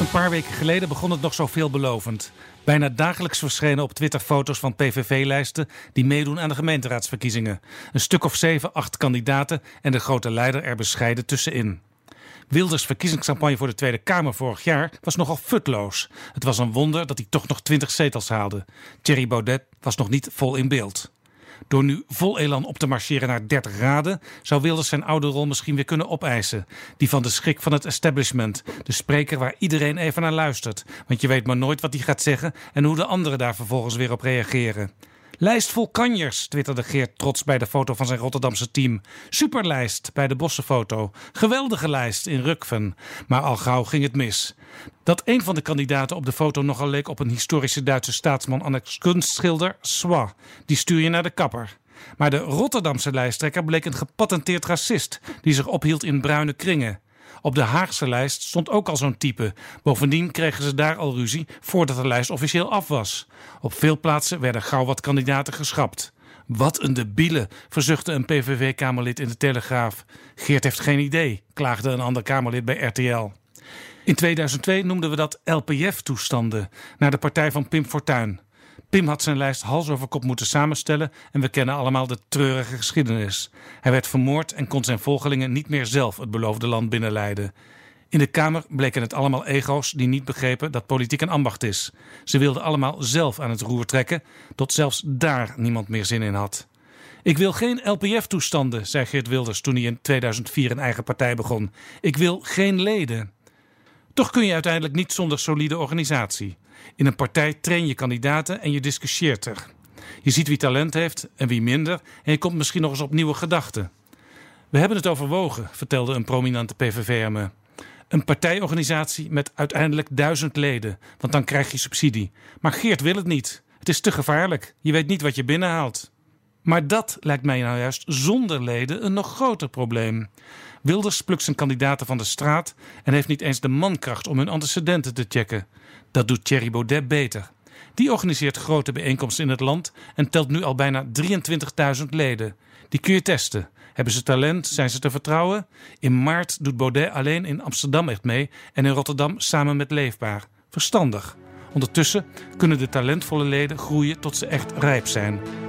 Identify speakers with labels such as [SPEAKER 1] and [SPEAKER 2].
[SPEAKER 1] Een paar weken geleden begon het nog zo veelbelovend. Bijna dagelijks verschenen op Twitter foto's van PVV-lijsten die meedoen aan de gemeenteraadsverkiezingen. Een stuk of zeven, acht kandidaten en de grote leider er bescheiden tussenin. Wilders' verkiezingscampagne voor de Tweede Kamer vorig jaar was nogal futloos. Het was een wonder dat hij toch nog 20 zetels haalde. Thierry Baudet was nog niet vol in beeld. Door nu vol elan op te marcheren naar 30 graden, zou Wilders zijn oude rol misschien weer kunnen opeisen. Die van de schrik van het establishment. De spreker waar iedereen even naar luistert. Want je weet maar nooit wat hij gaat zeggen en hoe de anderen daar vervolgens weer op reageren. Lijst vol kanjers, twitterde Geert trots bij de foto van zijn Rotterdamse team. Superlijst bij de bossenfoto. Geweldige lijst in Rukven. Maar al gauw ging het mis. Dat een van de kandidaten op de foto nogal leek op een historische Duitse staatsman en kunstschilder, Swa. Die stuur je naar de kapper. Maar de Rotterdamse lijsttrekker bleek een gepatenteerd racist die zich ophield in bruine kringen. Op de Haagse lijst stond ook al zo'n type. Bovendien kregen ze daar al ruzie voordat de lijst officieel af was. Op veel plaatsen werden gauw wat kandidaten geschrapt. Wat een debiele, verzuchtte een PVV-Kamerlid in de Telegraaf. Geert heeft geen idee, klaagde een ander Kamerlid bij RTL. In 2002 noemden we dat LPF-toestanden, naar de partij van Pim Fortuyn. Pim had zijn lijst hals over kop moeten samenstellen en we kennen allemaal de treurige geschiedenis. Hij werd vermoord en kon zijn volgelingen niet meer zelf het beloofde land binnenleiden. In de Kamer bleken het allemaal ego's die niet begrepen dat politiek een ambacht is. Ze wilden allemaal zelf aan het roer trekken, tot zelfs daar niemand meer zin in had. Ik wil geen LPF-toestanden, zei Geert Wilders toen hij in 2004 een eigen partij begon. Ik wil geen leden. Toch kun je uiteindelijk niet zonder solide organisatie. In een partij train je kandidaten en je discussieert er. Je ziet wie talent heeft en wie minder en je komt misschien nog eens op nieuwe gedachten. We hebben het overwogen, vertelde een prominente PVV'er me. Een partijorganisatie met uiteindelijk duizend leden, want dan krijg je subsidie. Maar Geert wil het niet. Het is te gevaarlijk. Je weet niet wat je binnenhaalt. Maar dat lijkt mij nou juist zonder leden een nog groter probleem. Wilders plukt zijn kandidaten van de straat en heeft niet eens de mankracht om hun antecedenten te checken. Dat doet Thierry Baudet beter. Die organiseert grote bijeenkomsten in het land en telt nu al bijna 23.000 leden. Die kun je testen. Hebben ze talent? Zijn ze te vertrouwen? In maart doet Baudet alleen in Amsterdam echt mee en in Rotterdam samen met Leefbaar. Verstandig. Ondertussen kunnen de talentvolle leden groeien tot ze echt rijp zijn.